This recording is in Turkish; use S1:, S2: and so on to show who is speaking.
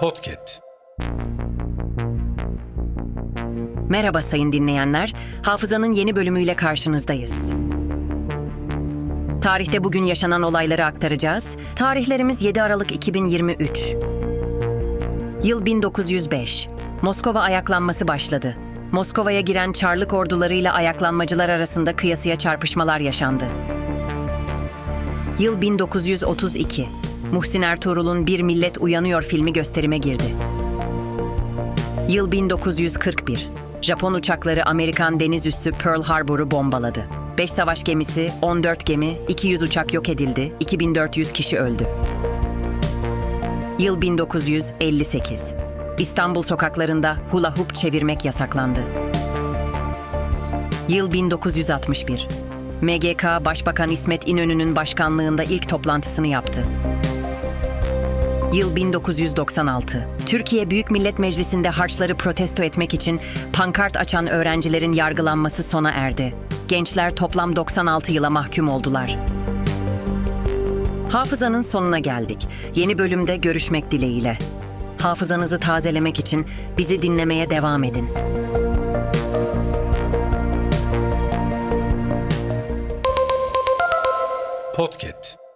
S1: Podcast.
S2: Merhaba sayın dinleyenler. Hafızanın yeni bölümüyle karşınızdayız. Tarihte bugün yaşanan olayları aktaracağız. Tarihlerimiz 7 Aralık 2023. Yıl 1905. Moskova ayaklanması başladı. Moskova'ya giren Çarlık ordularıyla ayaklanmacılar arasında kıyasıya çarpışmalar yaşandı. Yıl 1932. Muhsin Ertuğrul'un Bir Millet Uyanıyor filmi gösterime girdi. Yıl 1941. Japon uçakları Amerikan deniz üssü Pearl Harbor'u bombaladı. 5 savaş gemisi, 14 gemi, 200 uçak yok edildi, 2400 kişi öldü. Yıl 1958. İstanbul sokaklarında hula hoop çevirmek yasaklandı. Yıl 1961. MGK Başbakan İsmet İnönü'nün başkanlığında ilk toplantısını yaptı. Yıl 1996. Türkiye Büyük Millet Meclisi'nde harçları protesto etmek için pankart açan öğrencilerin yargılanması sona erdi. Gençler toplam 96 yıla mahkum oldular. Hafızanın sonuna geldik. Yeni bölümde görüşmek dileğiyle. Hafızanızı tazelemek için bizi dinlemeye devam edin.
S1: Podcast.